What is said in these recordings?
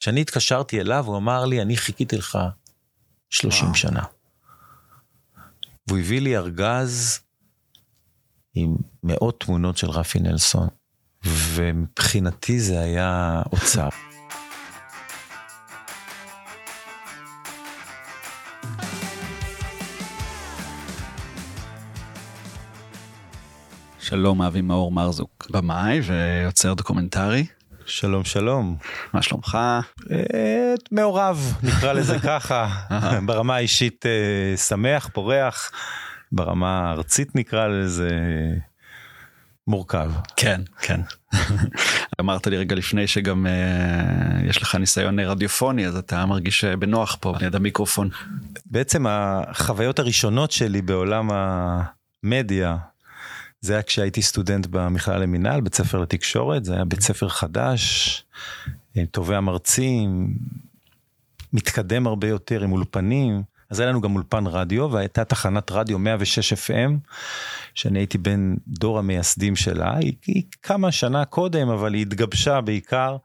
כשאני התקשרתי אליו, הוא אמר לי, אני חיכיתי לך 30 וואו. שנה. והוא הביא לי ארגז עם מאות תמונות של רפי נלסון, ומבחינתי זה היה אוצר. שלום, אבי מאור מרזוק, במאי ויוצר דוקומנטרי. שלום שלום. מה שלומך? אה, מעורב, נקרא לזה ככה. ברמה האישית אה, שמח, פורח, ברמה הארצית נקרא לזה מורכב. כן, כן. אמרת לי רגע לפני שגם uh, יש לך ניסיון רדיופוני אז אתה מרגיש בנוח פה ליד המיקרופון. בעצם החוויות הראשונות שלי בעולם המדיה זה היה כשהייתי סטודנט במכללה למינהל, בית ספר לתקשורת, זה היה בית ספר חדש, עם טובי המרצים, מתקדם הרבה יותר עם אולפנים. אז היה לנו גם אולפן רדיו והייתה תחנת רדיו 106 FM שאני הייתי בין דור המייסדים שלה היא, היא כמה שנה קודם אבל היא התגבשה בעיקר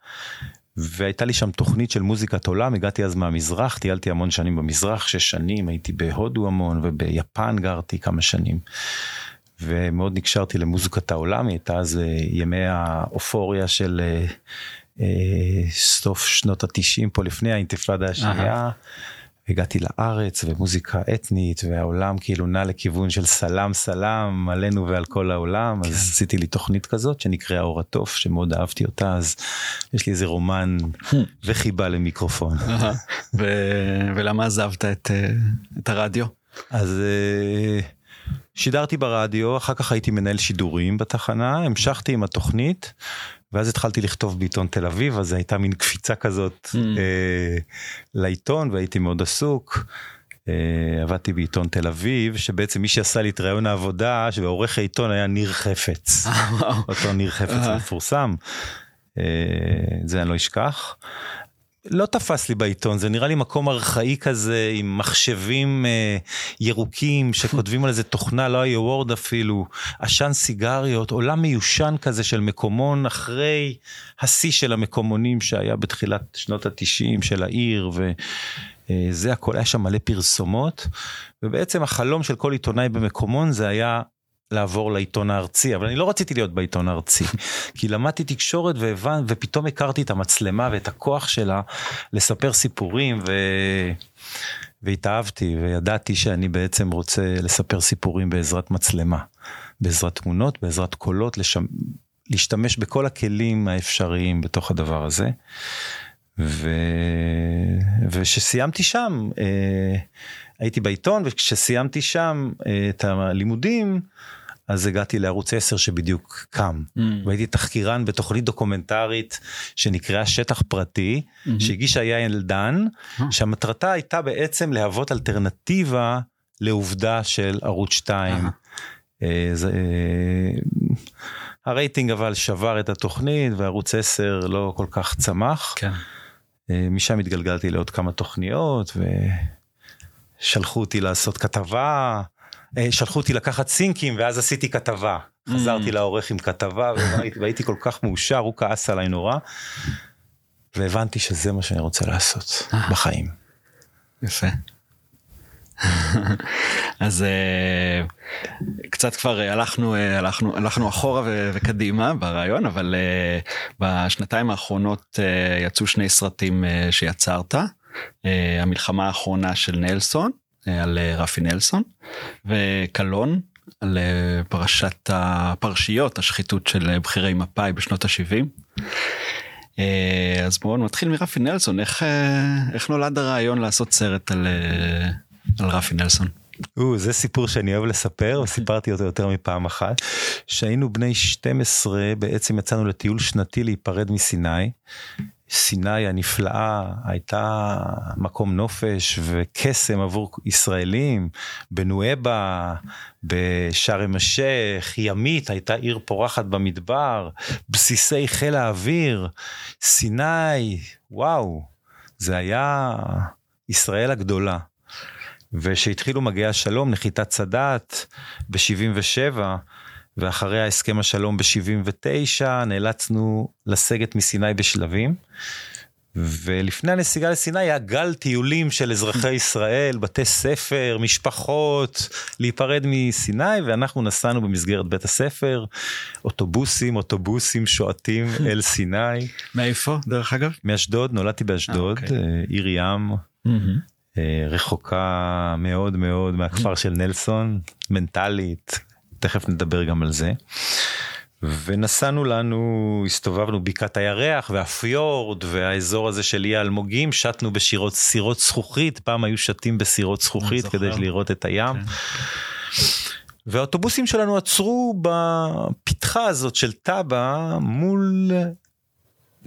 והייתה לי שם תוכנית של מוזיקת עולם הגעתי אז מהמזרח טיילתי המון שנים במזרח שש שנים הייתי בהודו המון וביפן גרתי כמה שנים. ומאוד נקשרתי למוזיקת העולם, היא הייתה אז אה, ימי האופוריה של אה, אה, סוף שנות התשעים פה לפני האינתיפאדה השנייה. הגעתי לארץ ומוזיקה אתנית והעולם כאילו נע לכיוון של סלאם סלאם עלינו ועל כל העולם כן. אז עשיתי לי תוכנית כזאת שנקראה אור התוף שמאוד אהבתי אותה אז יש לי איזה רומן וחיבה למיקרופון. ו- ולמה עזבת את, את הרדיו? אז שידרתי ברדיו, אחר כך הייתי מנהל שידורים בתחנה, המשכתי עם התוכנית, ואז התחלתי לכתוב בעיתון תל אביב, אז הייתה מין קפיצה כזאת mm. אה, לעיתון, והייתי מאוד עסוק. אה, עבדתי בעיתון תל אביב, שבעצם מי שעשה לי את ראיון העבודה, ועורך העיתון היה ניר חפץ. אותו ניר חפץ המפורסם. אה, זה אני לא אשכח. לא תפס לי בעיתון זה נראה לי מקום ארכאי כזה עם מחשבים אה, ירוקים שכותבים על איזה תוכנה לא היה וורד אפילו עשן סיגריות עולם מיושן כזה של מקומון אחרי השיא של המקומונים שהיה בתחילת שנות התשעים של העיר וזה אה, הכל היה שם מלא פרסומות ובעצם החלום של כל עיתונאי במקומון זה היה לעבור לעיתון הארצי אבל אני לא רציתי להיות בעיתון הארצי כי למדתי תקשורת והבנ... ופתאום הכרתי את המצלמה ואת הכוח שלה לספר סיפורים ו... והתאהבתי וידעתי שאני בעצם רוצה לספר סיפורים בעזרת מצלמה בעזרת תמונות בעזרת קולות לשם... להשתמש בכל הכלים האפשריים בתוך הדבר הזה. ו... ושסיימתי שם אה, הייתי בעיתון וכשסיימתי שם אה, את הלימודים אז הגעתי לערוץ 10 שבדיוק קם mm. והייתי תחקירן בתוכנית דוקומנטרית שנקראה שטח פרטי mm-hmm. שהגישה יעל דן mm. שהמטרתה הייתה בעצם להוות אלטרנטיבה לעובדה של ערוץ 2. אה, זה, אה, הרייטינג אבל שבר את התוכנית וערוץ 10 לא כל כך צמח. כן. אה, משם התגלגלתי לעוד כמה תוכניות ושלחו אותי לעשות כתבה. אה, שלחו אותי לקחת סינקים ואז עשיתי כתבה. חזרתי mm. לעורך עם כתבה והייתי כל כך מאושר, הוא כעס עליי נורא. והבנתי שזה מה שאני רוצה לעשות אה. בחיים. יפה. אז uh, קצת כבר הלכנו הלכנו הלכנו אחורה וקדימה ברעיון אבל בשנתיים האחרונות יצאו שני סרטים שיצרת המלחמה האחרונה של נלסון אה, על אה, רפי נלסון וקלון על אה, פרשת הפרשיות השחיתות של בכירי מפא"י בשנות ה-70. אז בואו נתחיל מרפי נלסון איך איך נולד הרעיון לעשות סרט על, על רפי נלסון. או, זה סיפור שאני אוהב לספר וסיפרתי אותו יותר מפעם אחת שהיינו בני 12 בעצם יצאנו לטיול שנתי להיפרד מסיני סיני הנפלאה הייתה מקום נופש וקסם עבור ישראלים, בנואבה, בשארם א-שייח, ימית הייתה עיר פורחת במדבר, בסיסי חיל האוויר, סיני, וואו, זה היה ישראל הגדולה. ושהתחילו מגעי השלום, נחיתת סאדאת ב-77, ואחרי ההסכם השלום ב-79 נאלצנו לסגת מסיני בשלבים. ולפני הנסיגה לסיני היה גל טיולים של אזרחי ישראל, בתי ספר, משפחות, להיפרד מסיני, ואנחנו נסענו במסגרת בית הספר, אוטובוסים, אוטובוסים שועטים אל סיני. מאיפה, דרך אגב? מאשדוד, נולדתי באשדוד, אה, אוקיי. אה, עיר ים, אה, רחוקה מאוד מאוד מהכפר של נלסון, מנטלית, תכף נדבר גם על זה. ונסענו לנו, הסתובבנו בקעת הירח והפיורד והאזור הזה של אי האלמוגים, שטנו בשירות סירות זכוכית, פעם היו שתים בסירות זכוכית. כדי לראות את הים. כן. והאוטובוסים שלנו עצרו בפתחה הזאת של טאבה מול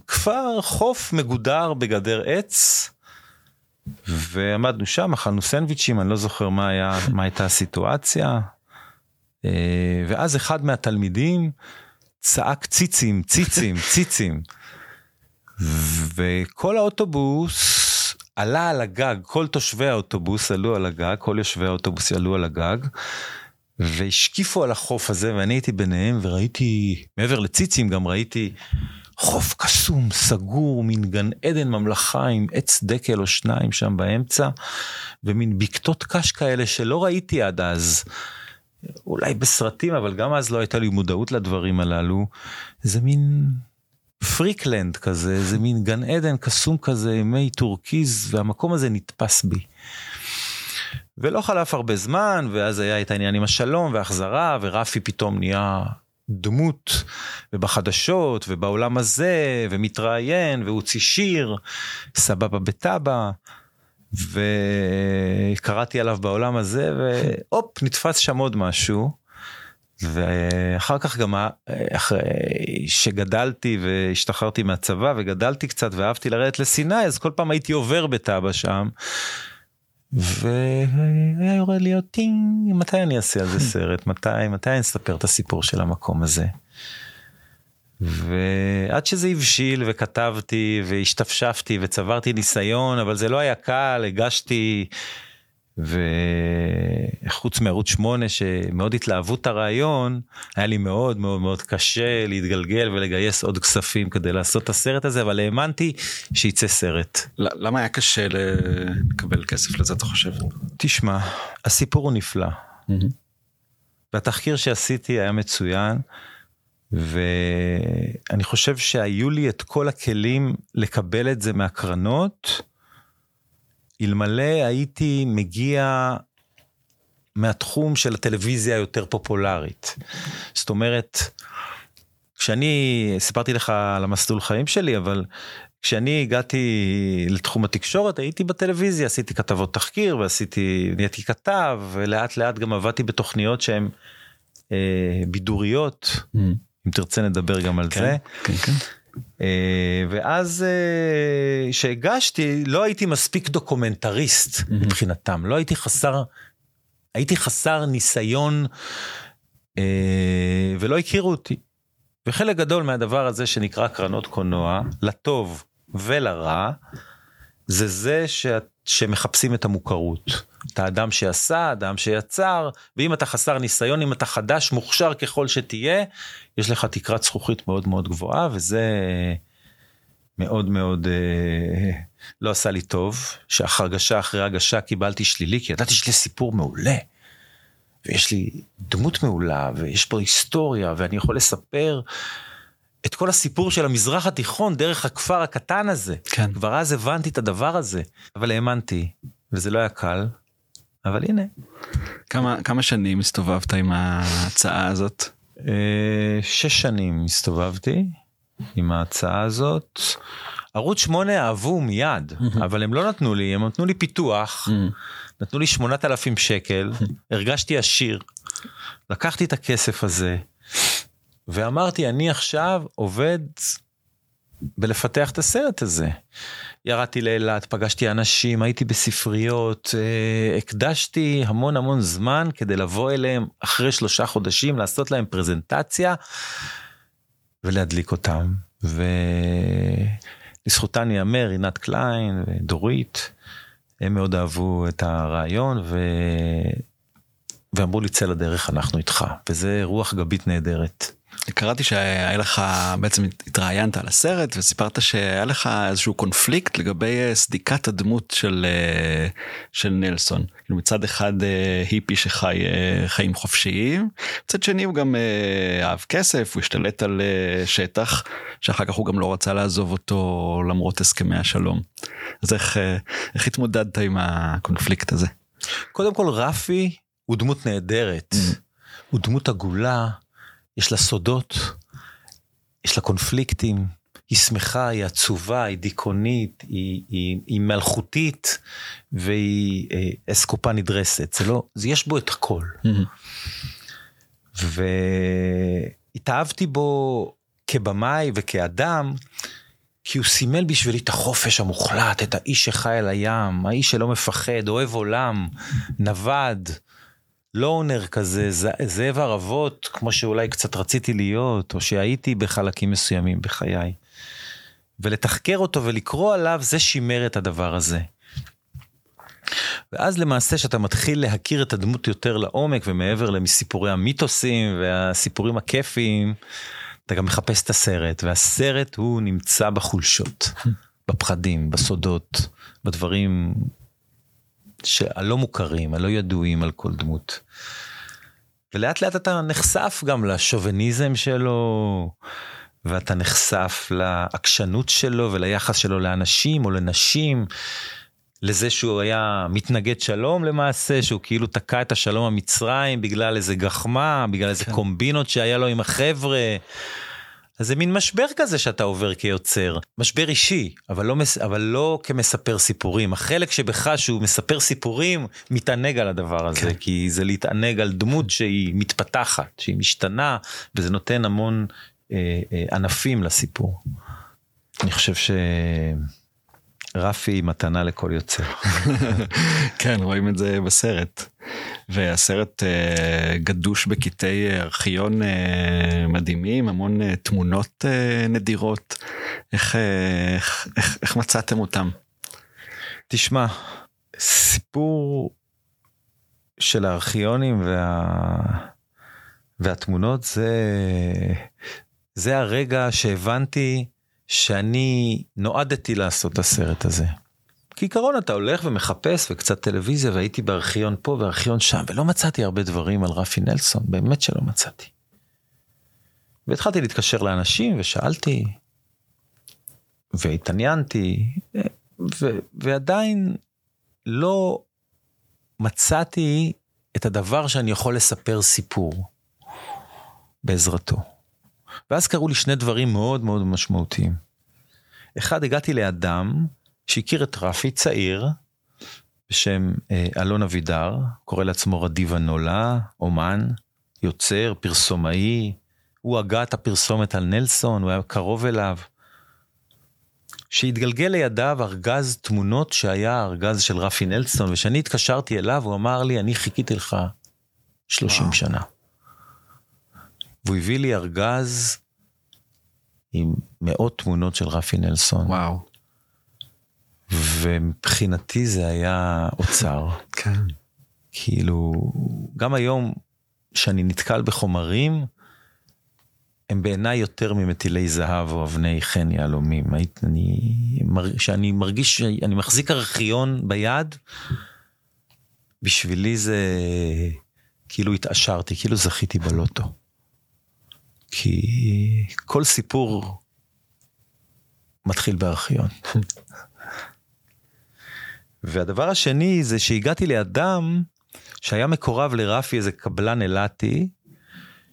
כפר חוף מגודר בגדר עץ. ועמדנו שם אכלנו סנדוויצ'ים אני לא זוכר מה היה מה הייתה הסיטואציה. אה, ואז אחד מהתלמידים צעק ציצים ציצים ציצים. וכל האוטובוס עלה על הגג כל תושבי האוטובוס עלו על הגג כל יושבי האוטובוס עלו על הגג. והשקיפו על החוף הזה ואני הייתי ביניהם וראיתי מעבר לציצים גם ראיתי חוף קסום סגור מין גן עדן ממלכה עם עץ דקל או שניים שם באמצע ומין בקתות קש כאלה שלא ראיתי עד אז. אולי בסרטים אבל גם אז לא הייתה לי מודעות לדברים הללו. זה מין freakland כזה זה מין גן עדן קסום כזה מי טורקיז והמקום הזה נתפס בי. ולא חלף הרבה זמן ואז היה את העניין עם השלום והחזרה ורפי פתאום נהיה דמות ובחדשות ובעולם הזה ומתראיין והוציא שיר סבבה בטאבה וקראתי עליו בעולם הזה והופ נתפס שם עוד משהו. ואחר כך גם אחרי שגדלתי והשתחררתי מהצבא וגדלתי קצת ואהבתי לרדת לסיני אז כל פעם הייתי עובר בטאבה שם. והיה יורד לי עוד טינג מתי אני אעשה על זה סרט מתי מתי אני אספר את הסיפור של המקום הזה. ועד שזה הבשיל וכתבתי והשתפשפתי וצברתי ניסיון אבל זה לא היה קל הגשתי וחוץ מערוץ 8 שמאוד התלהבו את הרעיון היה לי מאוד מאוד מאוד קשה להתגלגל ולגייס עוד כספים כדי לעשות את הסרט הזה אבל האמנתי שיצא סרט. למה היה קשה לקבל כסף לזה אתה חושב? תשמע הסיפור הוא נפלא והתחקיר שעשיתי היה מצוין ואני חושב שהיו לי את כל הכלים לקבל את זה מהקרנות. אלמלא הייתי מגיע מהתחום של הטלוויזיה היותר פופולרית. זאת אומרת, כשאני סיפרתי לך על המסלול חיים שלי אבל כשאני הגעתי לתחום התקשורת הייתי בטלוויזיה עשיתי כתבות תחקיר ועשיתי נהייתי כתב ולאט לאט גם עבדתי בתוכניות שהן אה, בידוריות אם תרצה נדבר גם על כן, זה. כן, כן. אה, ואז אה, שהגשתי לא הייתי מספיק דוקומנטריסט מבחינתם לא הייתי חסר הייתי חסר ניסיון אה, ולא הכירו אותי. וחלק גדול מהדבר הזה שנקרא קרנות קולנוע לטוב ולרע זה זה ש... שמחפשים את המוכרות. את האדם שעשה, אדם שיצר, ואם אתה חסר ניסיון, אם אתה חדש, מוכשר ככל שתהיה, יש לך תקרת זכוכית מאוד מאוד גבוהה, וזה מאוד מאוד אה, לא עשה לי טוב, שהרגשה אחרי הגשה קיבלתי שלילי, כי ידעתי שיש לי סיפור מעולה. ויש לי דמות מעולה, ויש פה היסטוריה, ואני יכול לספר את כל הסיפור של המזרח התיכון דרך הכפר הקטן הזה. כן. כבר אז הבנתי את הדבר הזה, אבל האמנתי, וזה לא היה קל, אבל הנה. כמה, כמה שנים הסתובבת עם ההצעה הזאת? אה, שש שנים הסתובבתי עם ההצעה הזאת. ערוץ 8 אהבו מיד, אבל הם לא נתנו לי, הם נתנו לי פיתוח, נתנו לי 8,000 שקל, הרגשתי עשיר. לקחתי את הכסף הזה, ואמרתי, אני עכשיו עובד בלפתח את הסרט הזה. ירדתי לאילת, פגשתי אנשים, הייתי בספריות, אה, הקדשתי המון המון זמן כדי לבוא אליהם אחרי שלושה חודשים, לעשות להם פרזנטציה ולהדליק אותם. ולזכותן ייאמר, רינת קליין ודורית, הם מאוד אהבו את הרעיון ו... ואמרו לי צא לדרך אנחנו איתך וזה רוח גבית נהדרת. קראתי שהיה לך בעצם התראיינת על הסרט וסיפרת שהיה לך איזשהו קונפליקט לגבי אה, סדיקת הדמות של אה, של נלסון כאילו מצד אחד אה, היפי שחי חיים חופשיים מצד שני הוא גם אהב כסף הוא השתלט על שטח שאחר כך הוא גם לא רצה לעזוב אותו למרות הסכמי השלום אז איך איך התמודדת עם הקונפליקט הזה. קודם כל רפי הוא דמות נהדרת mm. הוא דמות עגולה. יש לה סודות, יש לה קונפליקטים, היא שמחה, היא עצובה, היא דיכאונית, היא, היא, היא מלכותית והיא אה, אסקופה נדרסת. זה לא, זה יש בו את הכל. והתאהבתי בו כבמאי וכאדם, כי הוא סימל בשבילי את החופש המוחלט, את האיש שחי על הים, האיש שלא מפחד, אוהב עולם, נווד. לונר כזה, זאב ערבות, כמו שאולי קצת רציתי להיות, או שהייתי בחלקים מסוימים בחיי. ולתחקר אותו ולקרוא עליו, זה שימר את הדבר הזה. ואז למעשה שאתה מתחיל להכיר את הדמות יותר לעומק ומעבר לסיפורי המיתוסים והסיפורים הכיפיים, אתה גם מחפש את הסרט, והסרט הוא נמצא בחולשות, בפחדים, בסודות, בדברים הלא מוכרים, הלא ידועים על כל דמות. ולאט לאט אתה נחשף גם לשוביניזם שלו, ואתה נחשף לעקשנות שלו וליחס שלו לאנשים או לנשים, לזה שהוא היה מתנגד שלום למעשה, שהוא כאילו תקע את השלום המצרים בגלל איזה גחמה, בגלל איזה כן. קומבינות שהיה לו עם החבר'ה. אז זה מין משבר כזה שאתה עובר כיוצר, משבר אישי, אבל לא, אבל לא כמספר סיפורים. החלק שבך שהוא מספר סיפורים, מתענג על הדבר הזה, כן. כי זה להתענג על דמות שהיא מתפתחת, שהיא משתנה, וזה נותן המון אה, אה, ענפים לסיפור. אני חושב ש... רפי מתנה לכל יוצר. כן, רואים את זה בסרט. והסרט uh, גדוש בקטעי ארכיון uh, מדהימים, המון uh, תמונות uh, נדירות. איך, איך, איך, איך מצאתם אותם? תשמע, סיפור של הארכיונים וה... והתמונות זה, זה הרגע שהבנתי שאני נועדתי לעשות את הסרט הזה. כעיקרון אתה הולך ומחפש וקצת טלוויזיה והייתי בארכיון פה וארכיון שם ולא מצאתי הרבה דברים על רפי נלסון באמת שלא מצאתי. והתחלתי להתקשר לאנשים ושאלתי והתעניינתי ו- ועדיין לא מצאתי את הדבר שאני יכול לספר סיפור בעזרתו. ואז קרו לי שני דברים מאוד מאוד משמעותיים. אחד, הגעתי לאדם שהכיר את רפי צעיר, בשם אה, אלון אבידר, קורא לעצמו רדיבה נולה, אומן, יוצר, פרסומאי, הוא הגה את הפרסומת על נלסון, הוא היה קרוב אליו. שהתגלגל לידיו ארגז תמונות שהיה ארגז של רפי נלסון, וכשאני התקשרתי אליו הוא אמר לי, אני חיכיתי לך 30 וואו. שנה. והוא הביא לי ארגז עם מאות תמונות של רפי נלסון. וואו. ומבחינתי זה היה אוצר. כן. כאילו, גם היום, שאני נתקל בחומרים, הם בעיניי יותר ממטילי זהב או אבני חן יהלומים. אני, שאני מרגיש שאני מחזיק ארכיון ביד, בשבילי זה כאילו התעשרתי, כאילו זכיתי בלוטו. כי כל סיפור מתחיל בארכיון. והדבר השני זה שהגעתי לאדם שהיה מקורב לרפי איזה קבלן אילתי,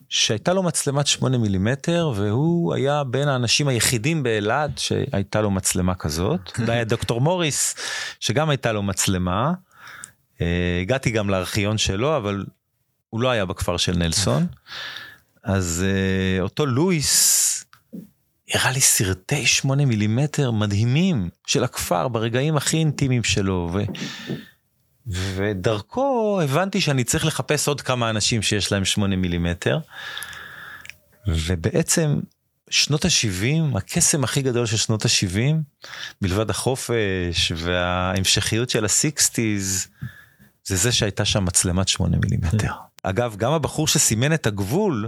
שהייתה לו מצלמת 8 מילימטר והוא היה בין האנשים היחידים באילת שהייתה לו מצלמה כזאת. היה דוקטור מוריס שגם הייתה לו מצלמה. אה, הגעתי גם לארכיון שלו אבל הוא לא היה בכפר של נלסון. אז uh, אותו לואיס הראה לי סרטי 8 מילימטר מדהימים של הכפר ברגעים הכי אינטימיים שלו. ו... ודרכו הבנתי שאני צריך לחפש עוד כמה אנשים שיש להם 8 מילימטר. ובעצם שנות ה-70, הקסם הכי גדול של שנות ה-70, מלבד החופש וההמשכיות של ה-60's, זה זה שהייתה שם מצלמת 8 מילימטר. אגב, גם הבחור שסימן את הגבול,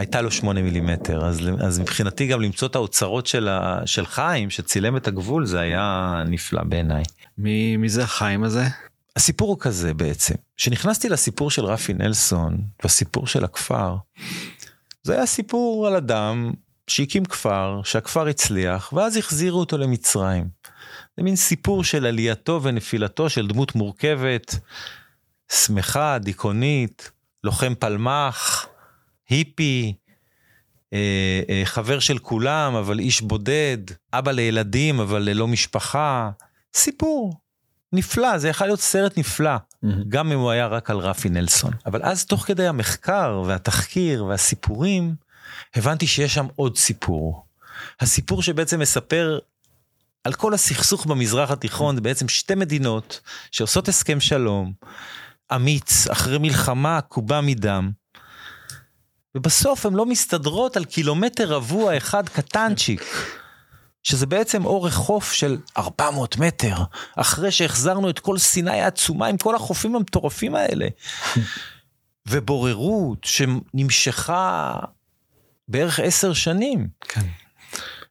הייתה לו 8 מילימטר, אז, אז מבחינתי גם למצוא את האוצרות של, ה, של חיים שצילם את הגבול זה היה נפלא בעיניי. מי, מי זה החיים הזה? הסיפור הוא כזה בעצם, כשנכנסתי לסיפור של רפי נלסון, בסיפור של הכפר, זה היה סיפור על אדם שהקים כפר, שהכפר הצליח, ואז החזירו אותו למצרים. זה מין סיפור של עלייתו ונפילתו של דמות מורכבת, שמחה, דיכאונית, לוחם פלמ"ח, היפי, אה, אה, חבר של כולם, אבל איש בודד, אבא לילדים, אבל ללא משפחה. סיפור נפלא, זה יכול להיות סרט נפלא, mm-hmm. גם אם הוא היה רק על רפי נלסון. אבל אז תוך כדי המחקר והתחקיר והסיפורים, הבנתי שיש שם עוד סיפור. הסיפור שבעצם מספר על כל הסכסוך במזרח התיכון, זה בעצם שתי מדינות שעושות הסכם שלום, אמיץ, אחרי מלחמה עקובה מדם, ובסוף הן לא מסתדרות על קילומטר רבוע אחד קטנצ'יק. שזה בעצם אורך חוף של 400 מטר, אחרי שהחזרנו את כל סיני העצומה עם כל החופים המטורפים האלה. ובוררות שנמשכה בערך עשר שנים. כן.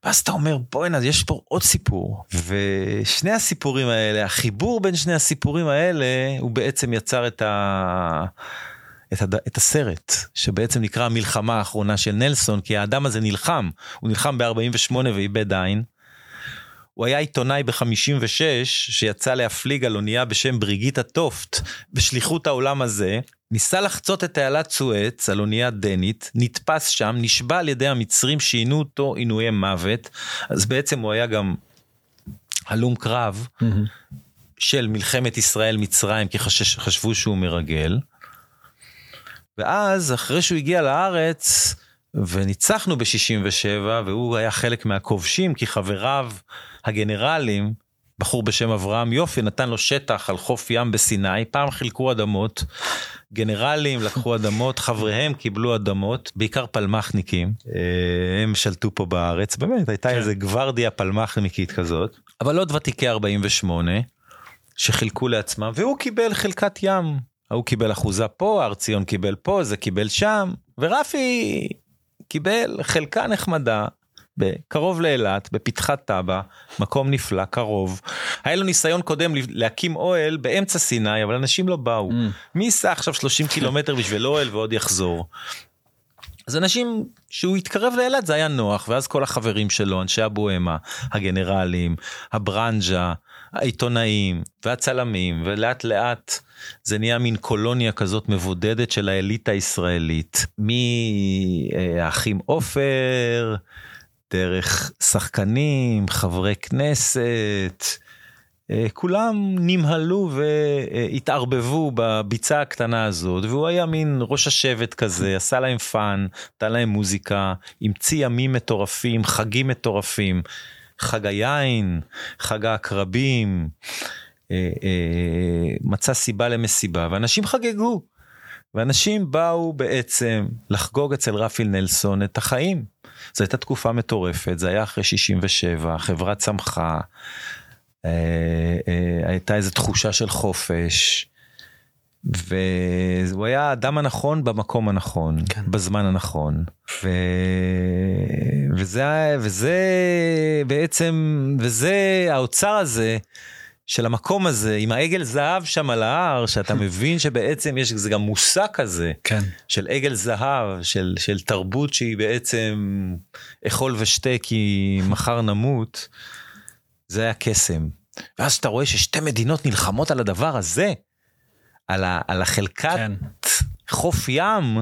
ואז אתה אומר בוא'נה יש פה עוד סיפור ושני הסיפורים האלה החיבור בין שני הסיפורים האלה הוא בעצם יצר את ה... את, הד... את הסרט שבעצם נקרא המלחמה האחרונה של נלסון כי האדם הזה נלחם הוא נלחם ב-48 ואיבד עין. הוא היה עיתונאי ב-56 שיצא להפליג על אונייה בשם בריגיטה טופט בשליחות העולם הזה ניסה לחצות את תעלת סואץ על אונייה דנית נתפס שם נשבע על ידי המצרים שעינו אותו עינויי מוות אז בעצם הוא היה גם הלום קרב mm-hmm. של מלחמת ישראל מצרים כי חשש, חשבו שהוא מרגל. ואז אחרי שהוא הגיע לארץ וניצחנו ב-67 והוא היה חלק מהכובשים כי חבריו הגנרלים בחור בשם אברהם יופי נתן לו שטח על חוף ים בסיני פעם חילקו אדמות גנרלים לקחו אדמות חבריהם קיבלו אדמות בעיקר פלמחניקים אה, הם שלטו פה בארץ באמת הייתה כן. איזה גוורדיה פלמחניקית כזאת אבל עוד ותיקי 48 שחילקו לעצמם והוא קיבל חלקת ים ההוא קיבל אחוזה פה, הר ציון קיבל פה, זה קיבל שם, ורפי קיבל חלקה נחמדה קרוב לאילת, בפתחת טאבה, מקום נפלא, קרוב. היה לו ניסיון קודם להקים אוהל באמצע סיני, אבל אנשים לא באו. Mm. מי ייסע עכשיו 30 קילומטר בשביל אוהל ועוד יחזור? אז אנשים שהוא התקרב לאילת זה היה נוח ואז כל החברים שלו אנשי הבוהמה הגנרלים הברנז'ה העיתונאים והצלמים ולאט לאט זה נהיה מין קולוניה כזאת מבודדת של האליטה הישראלית. מהאחים עופר דרך שחקנים חברי כנסת אה, כולם נמהלו והתערבבו בביצה הקטנה הזאת והוא היה מין ראש השבט כזה עשה להם fun נתן להם מוזיקה המציא ימים מטורפים חגים מטורפים חג היין חג העקרבים אה, אה, מצא סיבה למסיבה ואנשים חגגו. ואנשים באו בעצם לחגוג אצל רפיל נלסון את החיים. זו הייתה תקופה מטורפת, זה היה אחרי 67, החברה צמחה, אה, אה, הייתה איזו תחושה של חופש. והוא היה האדם הנכון במקום הנכון כן. בזמן הנכון ו... וזה וזה בעצם וזה האוצר הזה של המקום הזה עם העגל זהב שם על ההר שאתה מבין שבעצם יש זה גם מושג כזה כן. של עגל זהב של של תרבות שהיא בעצם אכול ושתה כי מחר נמות. זה היה קסם. ואז אתה רואה ששתי מדינות נלחמות על הדבר הזה, על, ה, על החלקת כן. חוף ים,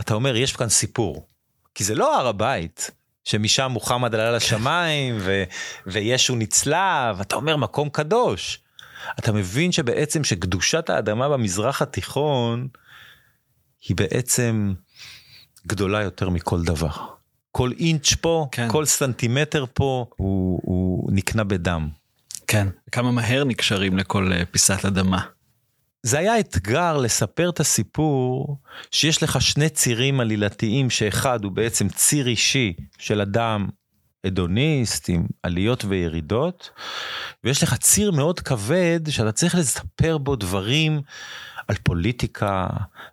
אתה אומר יש כאן סיפור. כי זה לא הר הבית. שמשם מוחמד עלה לשמיים ו, וישו נצלב, אתה אומר מקום קדוש. אתה מבין שבעצם שקדושת האדמה במזרח התיכון היא בעצם גדולה יותר מכל דבר. כל אינץ' פה, כן. כל סנטימטר פה הוא, הוא נקנה בדם. כן, כמה מהר נקשרים לכל אה, פיסת אדמה. זה היה אתגר לספר את הסיפור שיש לך שני צירים עלילתיים שאחד הוא בעצם ציר אישי של אדם אדוניסט עם עליות וירידות ויש לך ציר מאוד כבד שאתה צריך לספר בו דברים על פוליטיקה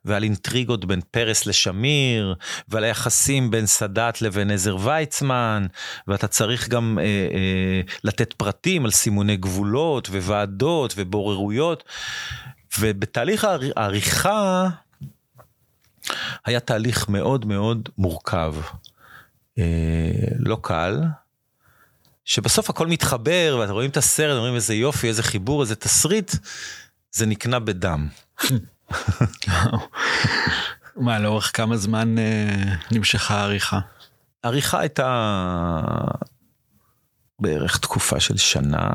ועל אינטריגות בין פרס לשמיר ועל היחסים בין סאדאת לבין עזר ויצמן ואתה צריך גם אה, אה, לתת פרטים על סימוני גבולות וועדות ובוררויות ובתהליך העריכה היה תהליך מאוד מאוד מורכב, אה, לא קל. שבסוף הכל מתחבר ואתם רואים את הסרט, אומרים איזה יופי, איזה חיבור, איזה תסריט, זה נקנה בדם. מה, לאורך כמה זמן אה, נמשכה העריכה? העריכה הייתה בערך תקופה של שנה,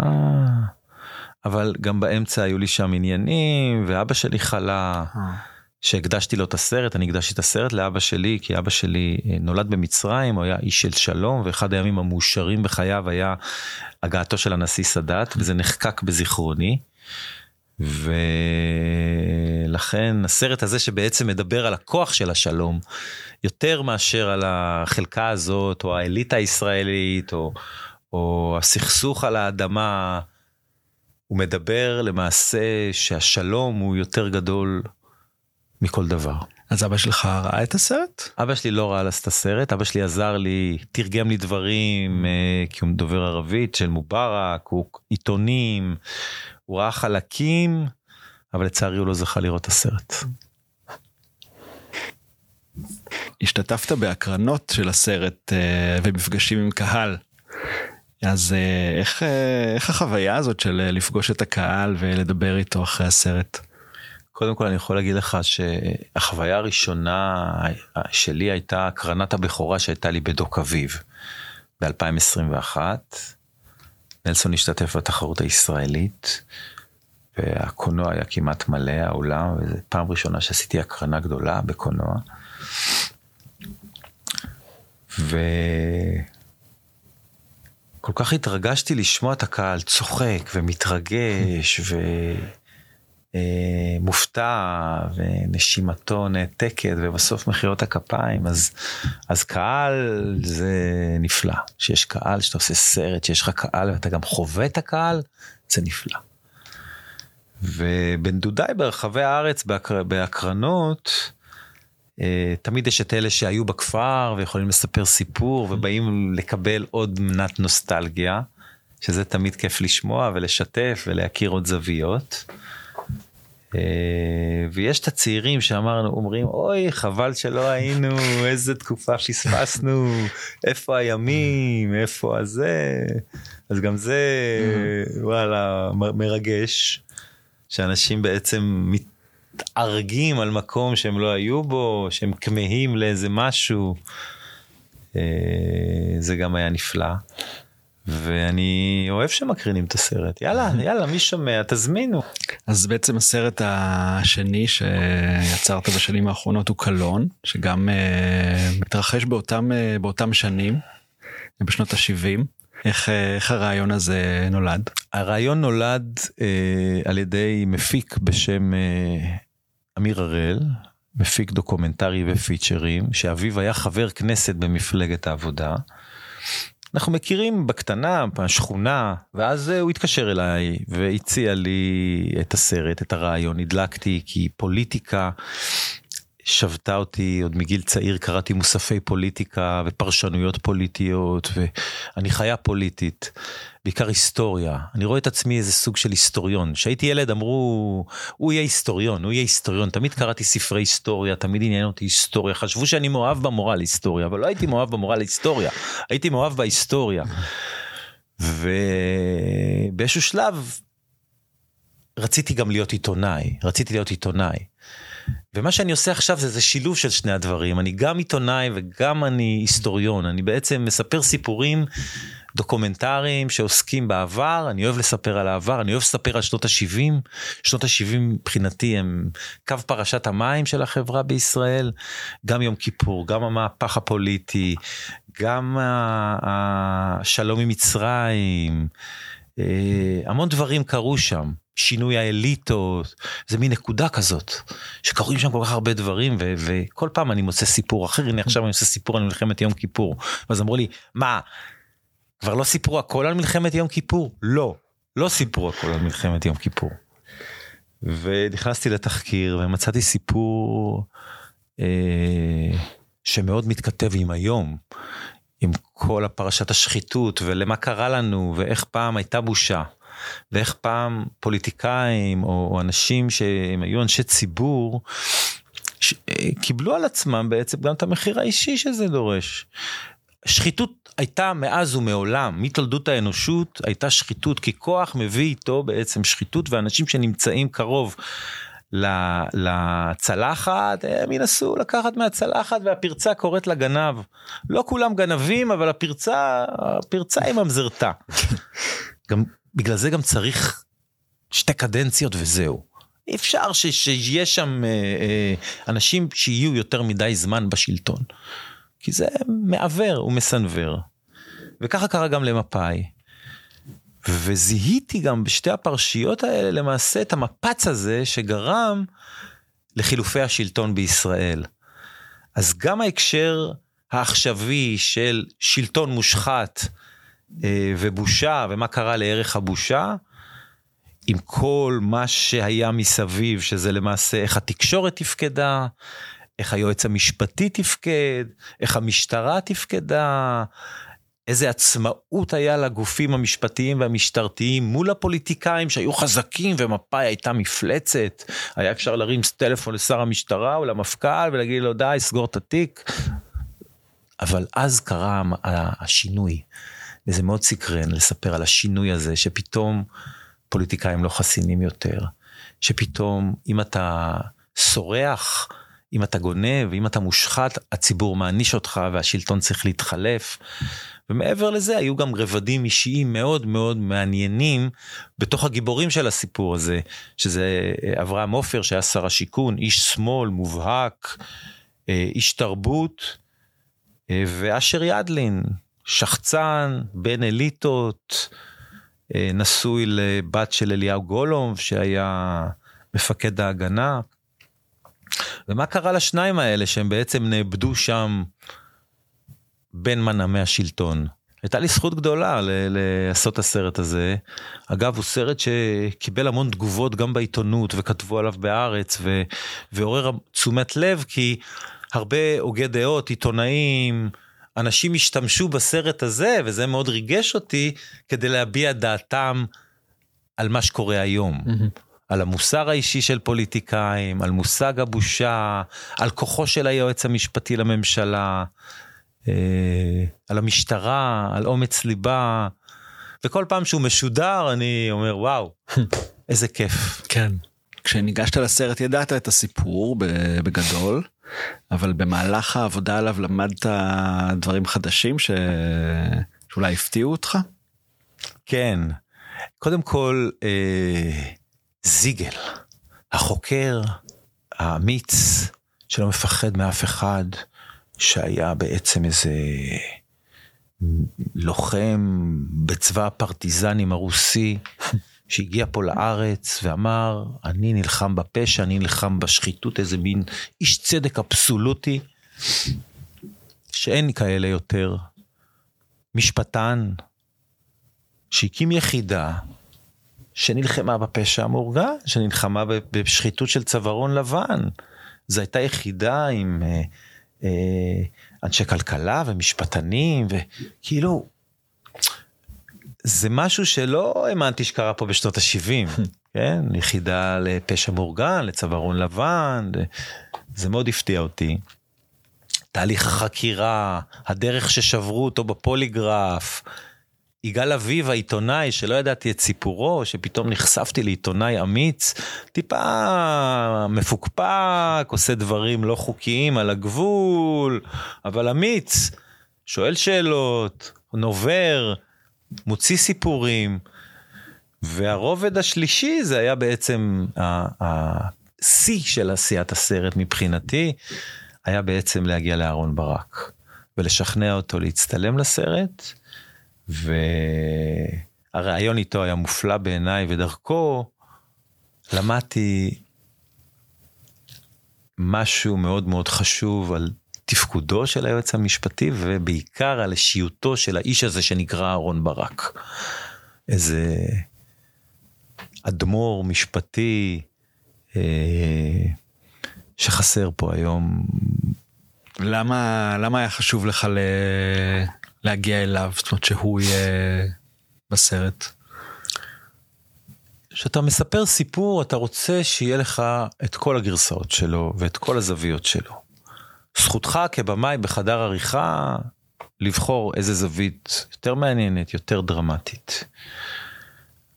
אבל גם באמצע היו לי שם עניינים, ואבא שלי חלה. אה. שהקדשתי לו את הסרט, אני הקדשתי את הסרט לאבא שלי, כי אבא שלי אה, נולד במצרים, הוא היה איש של שלום, ואחד הימים המאושרים בחייו היה הגעתו של הנשיא סאדאת, וזה נחקק בזיכרוני. ולכן הסרט הזה שבעצם מדבר על הכוח של השלום, יותר מאשר על החלקה הזאת, או האליטה הישראלית, או, או הסכסוך על האדמה, הוא מדבר למעשה שהשלום הוא יותר גדול מכל דבר. אז אבא שלך ראה את הסרט? אבא שלי לא ראה את הסרט, אבא שלי עזר לי, תרגם לי דברים, אה, כי הוא דובר ערבית של מובארק, הוא עיתונים, הוא ראה חלקים, אבל לצערי הוא לא זכה לראות את הסרט. השתתפת בהקרנות של הסרט אה, ומפגשים עם קהל. אז אה, איך, איך החוויה הזאת של לפגוש את הקהל ולדבר איתו אחרי הסרט? קודם כל אני יכול להגיד לך שהחוויה הראשונה שלי הייתה הקרנת הבכורה שהייתה לי בדוק אביב ב-2021. נלסון השתתף בתחרות הישראלית והקולנוע היה כמעט מלא העולם וזו פעם ראשונה שעשיתי הקרנה גדולה בקולנוע. וכל כך התרגשתי לשמוע את הקהל צוחק ומתרגש ו... אה, ונשימתו נעתקת ובסוף מחיאות הכפיים אז אז קהל זה נפלא שיש קהל שאתה עושה סרט שיש לך קהל ואתה גם חווה את הקהל זה נפלא. ובן דודיי ברחבי הארץ בהקר... בהקרנות תמיד יש את אלה שהיו בכפר ויכולים לספר סיפור ובאים לקבל עוד מנת נוסטלגיה שזה תמיד כיף לשמוע ולשתף ולהכיר עוד זוויות. אה, ויש את הצעירים שאמרנו אומרים אוי חבל שלא היינו איזה תקופה פספסנו איפה הימים איפה הזה. אז גם זה וואלה מרגש שאנשים בעצם מתארגים על מקום שהם לא היו בו שהם כמהים לאיזה משהו אה, זה גם היה נפלא. ואני אוהב שמקרינים את הסרט יאללה יאללה מי שומע תזמינו. אז בעצם הסרט השני שיצרת בשנים האחרונות הוא קלון שגם אה, מתרחש באותם אה, באותם שנים בשנות ה-70 איך, איך הרעיון הזה נולד? הרעיון נולד אה, על ידי מפיק בשם אמיר הראל מפיק דוקומנטרי ו features שאביו היה חבר כנסת במפלגת העבודה. אנחנו מכירים בקטנה, בשכונה, ואז הוא התקשר אליי והציע לי את הסרט, את הרעיון, הדלקתי כי פוליטיקה שבתה אותי עוד מגיל צעיר, קראתי מוספי פוליטיקה ופרשנויות פוליטיות, ואני חיה פוליטית. בעיקר היסטוריה. אני רואה את עצמי איזה סוג של היסטוריון. כשהייתי ילד אמרו, הוא יהיה היסטוריון, הוא יהיה היסטוריון. תמיד קראתי ספרי היסטוריה, תמיד עניין אותי היסטוריה. חשבו שאני מאוהב במורה להיסטוריה, אבל לא הייתי מאוהב במורה להיסטוריה, הייתי מאוהב בהיסטוריה. ובאיזשהו שלב רציתי גם להיות עיתונאי, רציתי להיות עיתונאי. ומה שאני עושה עכשיו זה, זה שילוב של שני הדברים, אני גם עיתונאי וגם אני היסטוריון, אני בעצם מספר סיפורים דוקומנטריים שעוסקים בעבר, אני אוהב לספר על העבר, אני אוהב לספר על שנות ה-70, שנות ה-70 מבחינתי הם קו פרשת המים של החברה בישראל, גם יום כיפור, גם המהפך הפוליטי, גם השלום עם מצרים, אה, המון דברים קרו שם. שינוי האליטות, זה מין נקודה כזאת, שקורים שם כל כך הרבה דברים ו- וכל פעם אני מוצא סיפור אחר, הנה עכשיו אני עושה סיפור על מלחמת יום כיפור, ואז אמרו לי, מה, כבר לא סיפרו הכל על מלחמת יום כיפור? לא, לא סיפרו הכל על מלחמת יום כיפור. ונכנסתי לתחקיר ומצאתי סיפור אה, שמאוד מתכתב עם היום, עם כל הפרשת השחיתות ולמה קרה לנו ואיך פעם הייתה בושה. ואיך פעם פוליטיקאים או, או אנשים שהם היו אנשי ציבור ש, אה, קיבלו על עצמם בעצם גם את המחיר האישי שזה דורש. שחיתות הייתה מאז ומעולם, מתולדות האנושות הייתה שחיתות, כי כוח מביא איתו בעצם שחיתות, ואנשים שנמצאים קרוב לצלחת, הם ינסו לקחת מהצלחת והפרצה קוראת לגנב. לא כולם גנבים, אבל הפרצה, הפרצה היא ממזרתה. גם, בגלל זה גם צריך שתי קדנציות וזהו. אפשר שיהיה שם אה, אה, אנשים שיהיו יותר מדי זמן בשלטון. כי זה מעוור ומסנוור. וככה קרה גם למפא"י. וזיהיתי גם בשתי הפרשיות האלה למעשה את המפץ הזה שגרם לחילופי השלטון בישראל. אז גם ההקשר העכשווי של שלטון מושחת ובושה ומה קרה לערך הבושה, עם כל מה שהיה מסביב, שזה למעשה איך התקשורת תפקדה, איך היועץ המשפטי תפקד, איך המשטרה תפקדה, איזה עצמאות היה לגופים המשפטיים והמשטרתיים מול הפוליטיקאים שהיו חזקים ומפא"י הייתה מפלצת. היה אפשר להרים טלפון לשר המשטרה או למפכ"ל ולהגיד לו די סגור את התיק. אבל אז קרה השינוי. וזה מאוד סקרן לספר על השינוי הזה שפתאום פוליטיקאים לא חסינים יותר. שפתאום אם אתה סורח אם אתה גונב, אם אתה מושחת, הציבור מעניש אותך והשלטון צריך להתחלף. ומעבר לזה היו גם רבדים אישיים מאוד מאוד מעניינים בתוך הגיבורים של הסיפור הזה, שזה אה, אברהם עופר שהיה שר השיכון, איש שמאל מובהק, אה, איש תרבות, אה, ואשר ידלין, שחצן, בן אליטות, נשוי לבת של אליהו גולום שהיה מפקד ההגנה. ומה קרה לשניים האלה שהם בעצם נאבדו שם בין מנעמי השלטון? הייתה לי זכות גדולה לעשות את הסרט הזה. אגב, הוא סרט שקיבל המון תגובות גם בעיתונות וכתבו עליו בארץ ו... ועורר תשומת לב כי הרבה הוגי דעות, עיתונאים, אנשים השתמשו בסרט הזה וזה מאוד ריגש אותי כדי להביע דעתם על מה שקורה היום. Mm-hmm. על המוסר האישי של פוליטיקאים, על מושג הבושה, על כוחו של היועץ המשפטי לממשלה, אה, על המשטרה, על אומץ ליבה, וכל פעם שהוא משודר אני אומר וואו, איזה כיף. כן. כשניגשת לסרט ידעת את הסיפור בגדול, אבל במהלך העבודה עליו למדת דברים חדשים ש... שאולי הפתיעו אותך? כן, קודם כל, אה, זיגל, החוקר האמיץ שלא מפחד מאף אחד, שהיה בעצם איזה לוחם בצבא הפרטיזנים הרוסי, שהגיע פה לארץ ואמר, אני נלחם בפשע, אני נלחם בשחיתות, איזה מין איש צדק אבסולוטי, שאין כאלה יותר. משפטן, שהקים יחידה שנלחמה בפשע המאורגן, שנלחמה בשחיתות של צווארון לבן. זו הייתה יחידה עם אה, אה, אנשי כלכלה ומשפטנים, וכאילו, זה משהו שלא האמנתי שקרה פה בשנות ה-70, כן? יחידה לפשע מאורגן, לצווארון לבן, זה מאוד הפתיע אותי. תהליך החקירה, הדרך ששברו אותו בפוליגרף, יגאל אביב העיתונאי שלא ידעתי את סיפורו שפתאום נחשפתי לעיתונאי אמיץ טיפה מפוקפק עושה דברים לא חוקיים על הגבול אבל אמיץ שואל שאלות נובר מוציא סיפורים והרובד השלישי זה היה בעצם השיא של עשיית הסרט מבחינתי היה בעצם להגיע לאהרון ברק ולשכנע אותו להצטלם לסרט. והרעיון איתו היה מופלא בעיניי ודרכו למדתי משהו מאוד מאוד חשוב על תפקודו של היועץ המשפטי ובעיקר על אישיותו של האיש הזה שנקרא אהרון ברק. איזה אדמו"ר משפטי שחסר פה היום. למה, למה היה חשוב לך ל... להגיע אליו, זאת אומרת שהוא יהיה בסרט? כשאתה מספר סיפור אתה רוצה שיהיה לך את כל הגרסאות שלו ואת כל הזוויות שלו. זכותך כבמאי בחדר עריכה לבחור איזה זווית יותר מעניינת, יותר דרמטית.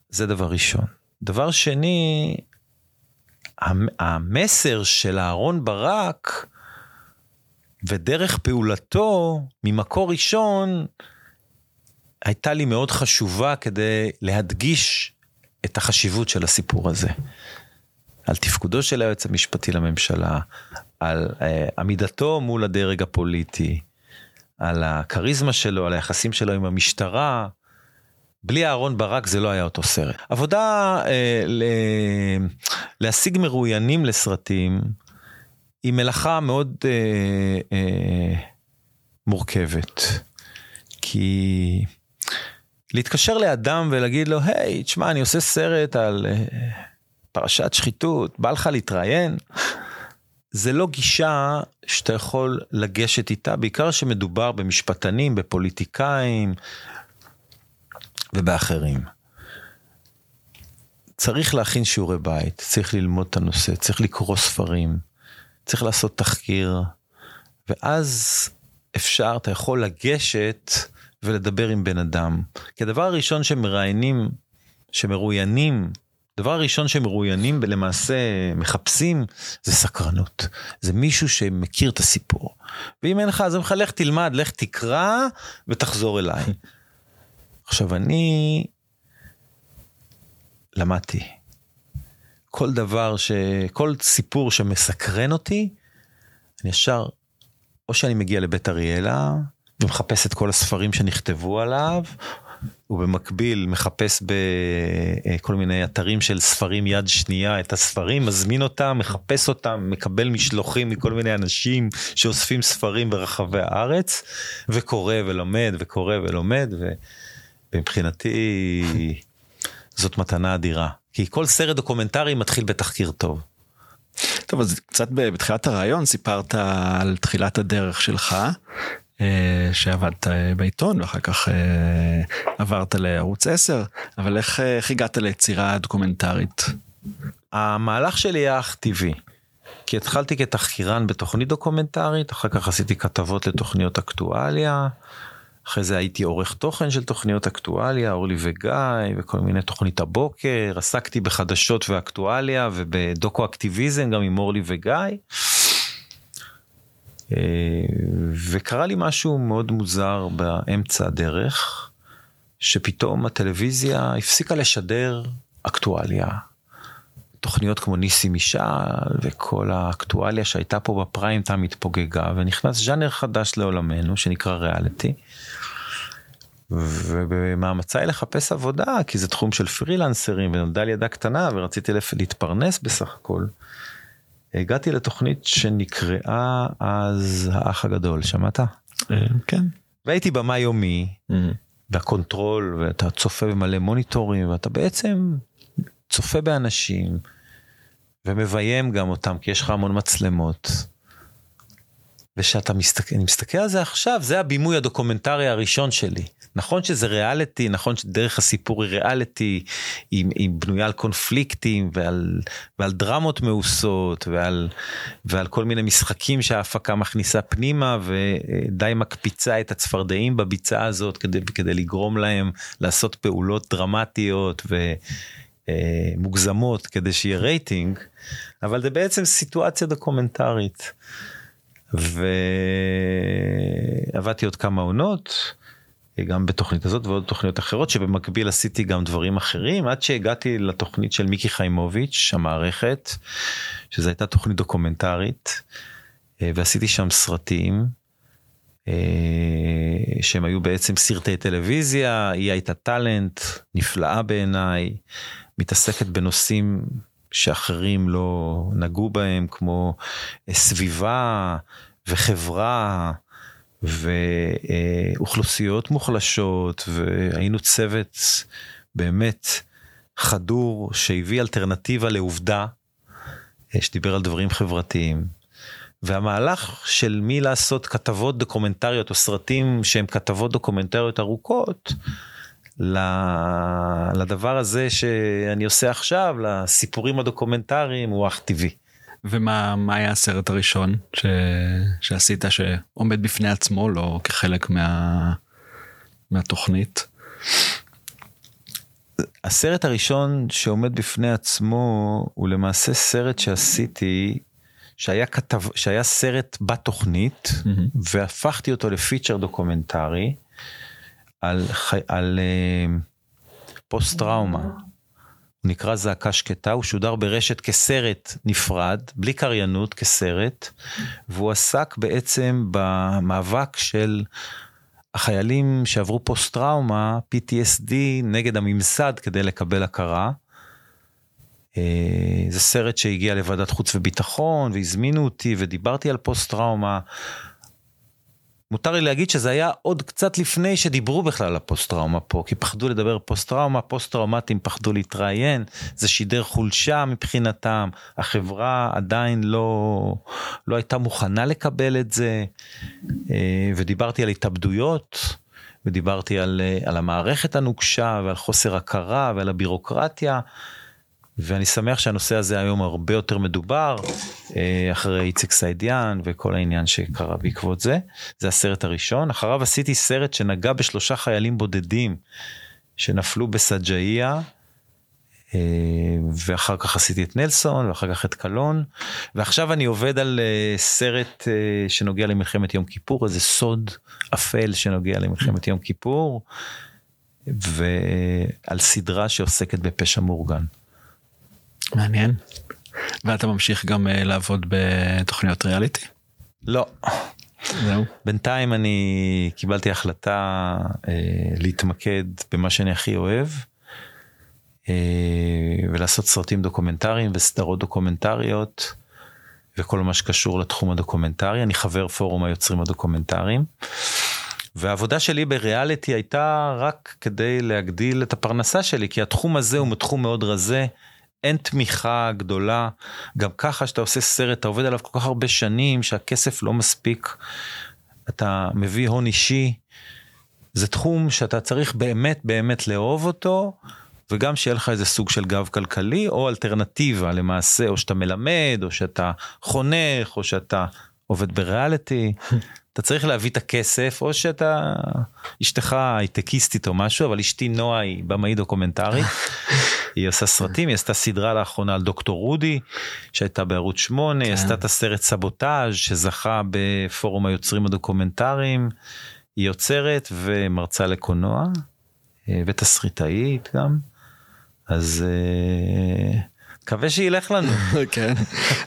זה דבר ראשון. דבר שני, המסר של אהרון ברק ודרך פעולתו ממקור ראשון הייתה לי מאוד חשובה כדי להדגיש את החשיבות של הסיפור הזה. על תפקודו של היועץ המשפטי לממשלה, על uh, עמידתו מול הדרג הפוליטי, על הכריזמה שלו, על היחסים שלו עם המשטרה. בלי אהרון ברק זה לא היה אותו סרט. עבודה uh, ל... להשיג מרואיינים לסרטים היא מלאכה מאוד uh, uh, מורכבת. כי להתקשר לאדם ולהגיד לו, היי, תשמע, אני עושה סרט על uh, פרשת שחיתות, בא לך להתראיין? זה לא גישה שאתה יכול לגשת איתה, בעיקר שמדובר במשפטנים, בפוליטיקאים ובאחרים. צריך להכין שיעורי בית, צריך ללמוד את הנושא, צריך לקרוא ספרים, צריך לעשות תחקיר, ואז אפשר, אתה יכול לגשת ולדבר עם בן אדם. כי הדבר הראשון שמראיינים, שמרואיינים הדבר הראשון שמרואיינים ולמעשה מחפשים זה סקרנות. זה מישהו שמכיר את הסיפור. ואם אין לך אז אני אומר לך לך תלמד, לך תקרא ותחזור אליי. עכשיו אני למדתי. כל דבר ש... כל סיפור שמסקרן אותי, אני ישר, או שאני מגיע לבית אריאלה ומחפש את כל הספרים שנכתבו עליו, ובמקביל מחפש בכל מיני אתרים של ספרים יד שנייה את הספרים, מזמין אותם, מחפש אותם, מקבל משלוחים מכל מיני אנשים שאוספים ספרים ברחבי הארץ, וקורא ולומד וקורא ולומד, ומבחינתי זאת מתנה אדירה. כי כל סרט דוקומנטרי מתחיל בתחקיר טוב. טוב אז קצת בתחילת הרעיון סיפרת על תחילת הדרך שלך אה, שעבדת אה, בעיתון ואחר כך אה, עברת לערוץ 10 אבל איך, איך הגעת ליצירה דוקומנטרית? המהלך שלי היה אך טבעי. כי התחלתי כתחקירן בתוכנית דוקומנטרית אחר כך עשיתי כתבות לתוכניות אקטואליה. אחרי זה הייתי עורך תוכן של תוכניות אקטואליה אורלי וגיא וכל מיני תוכנית הבוקר עסקתי בחדשות ואקטואליה ובדוקו אקטיביזם גם עם אורלי וגיא. אה, וקרה לי משהו מאוד מוזר באמצע הדרך, שפתאום הטלוויזיה הפסיקה לשדר אקטואליה. תוכניות כמו ניסי משעל וכל האקטואליה שהייתה פה בפריים טיים התפוגגה ונכנס ז'אנר חדש לעולמנו שנקרא ריאליטי. ובמאמציי לחפש עבודה כי זה תחום של פרילנסרים ונולדה לי ידה קטנה ורציתי להתפרנס בסך הכל. הגעתי לתוכנית שנקראה אז האח הגדול, שמעת? אה, כן. והייתי במאי יומי, וה control, ואתה צופה במלא מוניטורים, ואתה בעצם צופה באנשים, ומביים גם אותם, כי יש לך המון מצלמות. ושאתה מסתכל, אני מסתכל על זה עכשיו, זה הבימוי הדוקומנטרי הראשון שלי. נכון שזה ריאליטי, נכון שדרך הסיפור היא ריאליטי, היא, היא בנויה על קונפליקטים ועל, ועל דרמות מאוסות ועל, ועל כל מיני משחקים שההפקה מכניסה פנימה ודי מקפיצה את הצפרדעים בביצה הזאת כדי, כדי לגרום להם לעשות פעולות דרמטיות ומוגזמות אה, כדי שיהיה רייטינג, אבל זה בעצם סיטואציה דוקומנטרית. ועבדתי עוד כמה עונות. גם בתוכנית הזאת ועוד תוכניות אחרות שבמקביל עשיתי גם דברים אחרים עד שהגעתי לתוכנית של מיקי חיימוביץ' המערכת שזו הייתה תוכנית דוקומנטרית אה, ועשיתי שם סרטים אה, שהם היו בעצם סרטי טלוויזיה היא הייתה טאלנט נפלאה בעיניי מתעסקת בנושאים שאחרים לא נגעו בהם כמו אה, סביבה וחברה. ואוכלוסיות מוחלשות והיינו צוות באמת חדור שהביא אלטרנטיבה לעובדה שדיבר על דברים חברתיים. והמהלך של מי לעשות כתבות דוקומנטריות או סרטים שהם כתבות דוקומנטריות ארוכות, לדבר הזה שאני עושה עכשיו, לסיפורים הדוקומנטריים, הוא אך טבעי. ומה היה הסרט הראשון ש... שעשית שעומד בפני עצמו, לא כחלק מה... מהתוכנית? הסרט הראשון שעומד בפני עצמו הוא למעשה סרט שעשיתי שהיה כתב שהיה סרט בתוכנית mm-hmm. והפכתי אותו ל feature דוקומנטרי על, על אה, פוסט טראומה. הוא נקרא זעקה שקטה, הוא שודר ברשת כסרט נפרד, בלי קריינות, כסרט, והוא עסק בעצם במאבק של החיילים שעברו פוסט טראומה, PTSD, נגד הממסד כדי לקבל הכרה. אה, זה סרט שהגיע לוועדת חוץ וביטחון והזמינו אותי ודיברתי על פוסט טראומה מותר לי להגיד שזה היה עוד קצת לפני שדיברו בכלל על הפוסט טראומה פה, כי פחדו לדבר פוסט טראומה, פוסט טראומטים פחדו להתראיין, זה שידר חולשה מבחינתם, החברה עדיין לא, לא הייתה מוכנה לקבל את זה, אה, ודיברתי על התאבדויות, ודיברתי על, אה, על המערכת הנוקשה ועל חוסר הכרה ועל הבירוקרטיה. ואני שמח שהנושא הזה היום הרבה יותר מדובר, אה, אחרי איציק סעידיאן וכל העניין שקרה בעקבות זה. זה הסרט הראשון. אחריו עשיתי סרט שנגע בשלושה חיילים בודדים שנפלו בסג'איה, אה, ואחר כך עשיתי את נלסון, ואחר כך את קלון, ועכשיו אני עובד על אה, סרט שנוגע למלחמת יום כיפור, איזה סוד אפל שנוגע למלחמת יום כיפור, ועל סדרה שעוסקת בפשע מאורגן. מעניין. ואתה ממשיך גם uh, לעבוד בתוכניות ריאליטי? לא. זהו. בינתיים אני קיבלתי החלטה uh, להתמקד במה שאני הכי אוהב. uh, ולעשות סרטים דוקומנטריים וסדרות דוקומנטריות וכל מה שקשור לתחום הדוקומנטרי. אני חבר פורום היוצרים הדוקומנטריים. והעבודה שלי בריאליטי הייתה רק כדי להגדיל את הפרנסה שלי, כי התחום הזה הוא תחום מאוד רזה. אין תמיכה גדולה, גם ככה שאתה עושה סרט, אתה עובד עליו כל כך הרבה שנים, שהכסף לא מספיק, אתה מביא הון אישי, זה תחום שאתה צריך באמת באמת לאהוב אותו, וגם שיהיה לך איזה סוג של גב כלכלי, או אלטרנטיבה למעשה, או שאתה מלמד, או שאתה חונך, או שאתה עובד בריאליטי. אתה צריך להביא את הכסף, או שאתה, אשתך הייטקיסטית או משהו, אבל אשתי נועה היא במאי דוקומנטרית. היא עושה סרטים, היא עשתה סדרה לאחרונה על דוקטור רודי, שהייתה בערוץ 8, היא כן. עשתה את הסרט סבוטאז' שזכה בפורום היוצרים הדוקומנטריים. היא יוצרת ומרצה לקולנוע, אה, ותסריטאית גם. אז אה, מקווה שילך לנו. כן,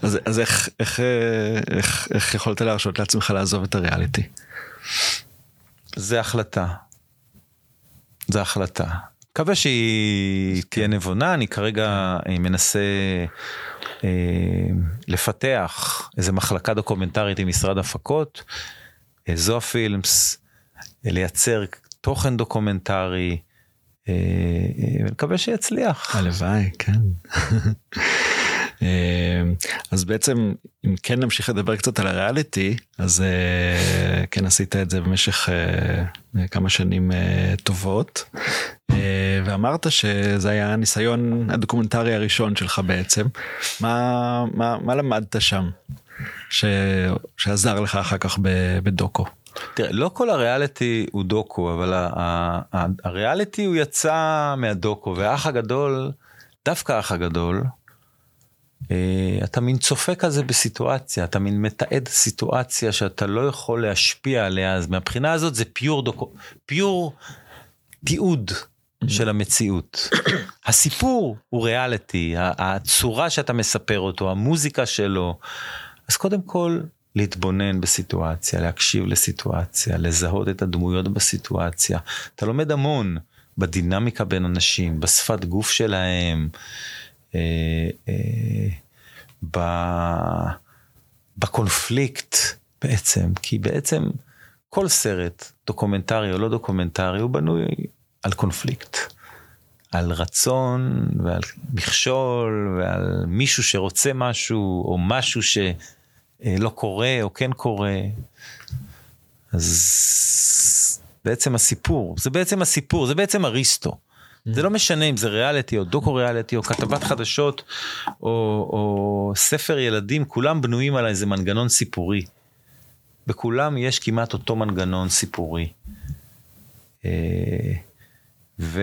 אז, אז איך, איך, איך, איך יכולת להרשות לעצמך לעזוב את הריאליטי? זה החלטה. זה החלטה. מקווה שהיא תהיה נבונה, אני כרגע אה, מנסה אה, לפתח איזה מחלקה דוקומנטרית עם משרד הפקות, אה, זו ה Films, לייצר תוכן דוקומנטרי, ונקווה שיצליח. הלוואי, כן. אה, אז בעצם אם כן נמשיך לדבר קצת על הריאליטי אז אה, כן עשית את זה במשך אה, כמה שנים טובות ואמרת שזה היה הניסיון הדוקומנטרי הראשון שלך בעצם מה מה מה למדת שם ש, שעזר לך אחר כך בדוקו. תראה, לא כל הריאליטי הוא דוקו, אבל הריאליטי הוא יצא מהדוקו, והאח הגדול, דווקא האח הגדול, אה, אתה מין צופה כזה בסיטואציה, אתה מין מתעד סיטואציה שאתה לא יכול להשפיע עליה, אז מהבחינה הזאת זה פיור דוקו, פיור תיעוד של המציאות. הסיפור הוא ריאליטי, הצורה שאתה מספר אותו, המוזיקה שלו, אז קודם כל להתבונן בסיטואציה, להקשיב לסיטואציה, לזהות את הדמויות בסיטואציה. אתה לומד המון בדינמיקה בין אנשים, בשפת גוף שלהם. אה, אה, בקונפליקט בעצם, כי בעצם כל סרט, דוקומנטרי או לא דוקומנטרי, הוא בנוי על קונפליקט. על רצון ועל מכשול ועל מישהו שרוצה משהו או משהו שלא קורה או כן קורה. אז בעצם הסיפור, זה בעצם הסיפור, זה בעצם אריסטו. זה לא משנה אם זה ריאליטי או דוקו ריאליטי או כתבת חדשות או, או ספר ילדים, כולם בנויים על איזה מנגנון סיפורי. בכולם יש כמעט אותו מנגנון סיפורי. אה, ו,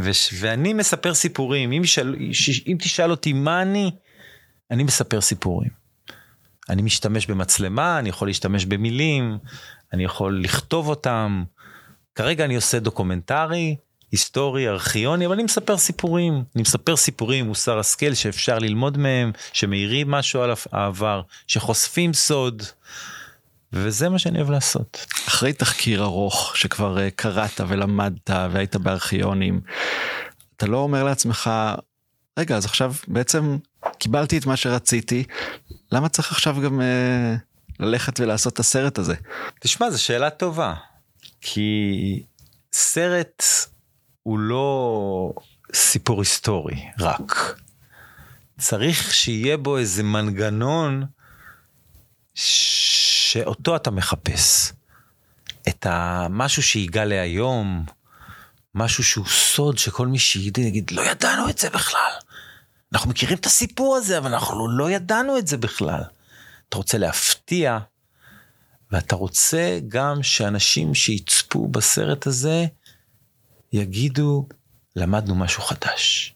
ו, ואני מספר סיפורים, אם, ישאל, אם תשאל אותי מה אני, אני מספר סיפורים. אני משתמש במצלמה, אני יכול להשתמש במילים, אני יכול לכתוב אותם. כרגע אני עושה דוקומנטרי, היסטורי, ארכיוני, אבל אני מספר סיפורים. אני מספר סיפורים מוסר השכל שאפשר ללמוד מהם, שמאירים משהו על העבר, שחושפים סוד. וזה מה שאני אוהב לעשות. אחרי תחקיר ארוך שכבר uh, קראת ולמדת והיית בארכיונים, אתה לא אומר לעצמך, רגע, אז עכשיו בעצם קיבלתי את מה שרציתי, למה צריך עכשיו גם uh, ללכת ולעשות את הסרט הזה? תשמע, זו שאלה טובה. כי סרט הוא לא סיפור היסטורי רק. צריך שיהיה בו איזה מנגנון שאותו אתה מחפש. את המשהו שיגע להיום, משהו שהוא סוד שכל מי שידע יגיד לא ידענו את זה בכלל. אנחנו מכירים את הסיפור הזה אבל אנחנו לא ידענו את זה בכלל. אתה רוצה להפתיע ואתה רוצה גם שאנשים שיצפו בסרט הזה יגידו למדנו משהו חדש.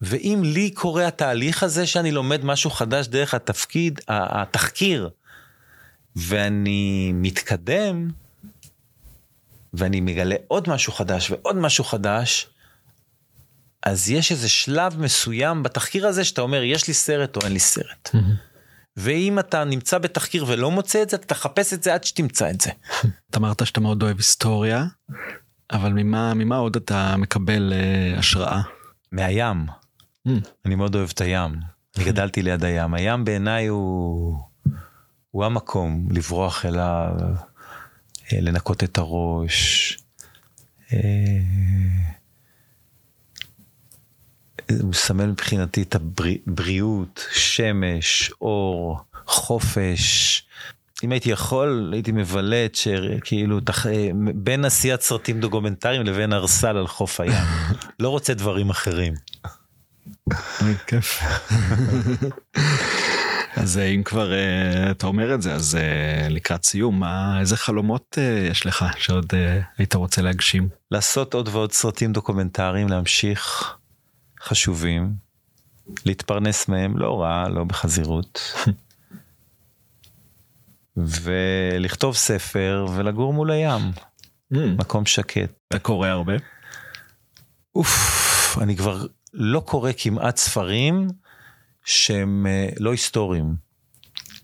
ואם לי קורה התהליך הזה שאני לומד משהו חדש דרך התפקיד, התחקיר, ואני מתקדם, ואני מגלה עוד משהו חדש ועוד משהו חדש, אז יש איזה שלב מסוים בתחקיר הזה שאתה אומר, יש לי סרט או אין לי סרט. ואם אתה נמצא בתחקיר ולא מוצא את זה, אתה תחפש את זה עד שתמצא את זה. אתה אמרת שאתה מאוד אוהב היסטוריה, אבל ממה, ממה עוד אתה מקבל uh, השראה? מהים. Mm. אני מאוד אוהב את הים. אני גדלתי ליד הים. הים בעיניי הוא, הוא המקום לברוח אליו, אה, לנקות את הראש. אה, הוא מסמל מבחינתי את הבריאות, שמש, אור, חופש. אם הייתי יכול הייתי מבלה את שכאילו תח... בין עשיית סרטים דוקומנטריים לבין ארסל על חוף הים. לא רוצה דברים אחרים. כיף. אז אה, אם כבר uh, אתה אומר את זה אז uh, לקראת סיום מה איזה חלומות uh, יש לך שעוד uh, היית רוצה להגשים לעשות עוד ועוד סרטים דוקומנטריים להמשיך חשובים להתפרנס מהם לא רע לא בחזירות ולכתוב ספר ולגור מול הים mm. מקום שקט. אתה קורא הרבה? אוף אני כבר לא קורא כמעט ספרים שהם uh, לא היסטוריים.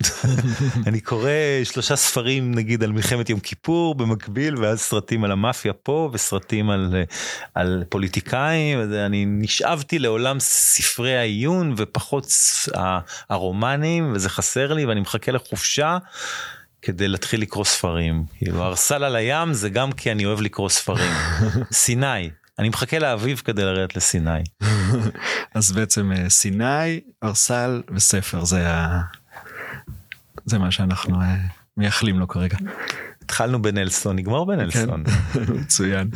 אני קורא שלושה ספרים נגיד על מלחמת יום כיפור במקביל ואז סרטים על המאפיה פה וסרטים על, על פוליטיקאים אני נשאבתי לעולם ספרי העיון ופחות הרומנים וזה חסר לי ואני מחכה לחופשה כדי להתחיל לקרוא ספרים. כאילו ארסל על הים זה גם כי אני אוהב לקרוא ספרים. סיני. אני מחכה לאביב כדי לרדת לסיני. אז בעצם אה, סיני, ארסל וספר זה, ה... זה מה שאנחנו אה, מייחלים לו כרגע. התחלנו בנלסון, נגמר בנלסון. כן, מצוין.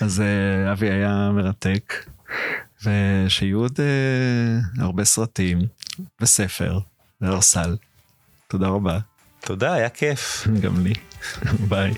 אז אה, אבי היה מרתק, ושיהיו עוד הרבה סרטים וספר וארסל. תודה רבה. תודה, היה כיף. גם לי. ביי.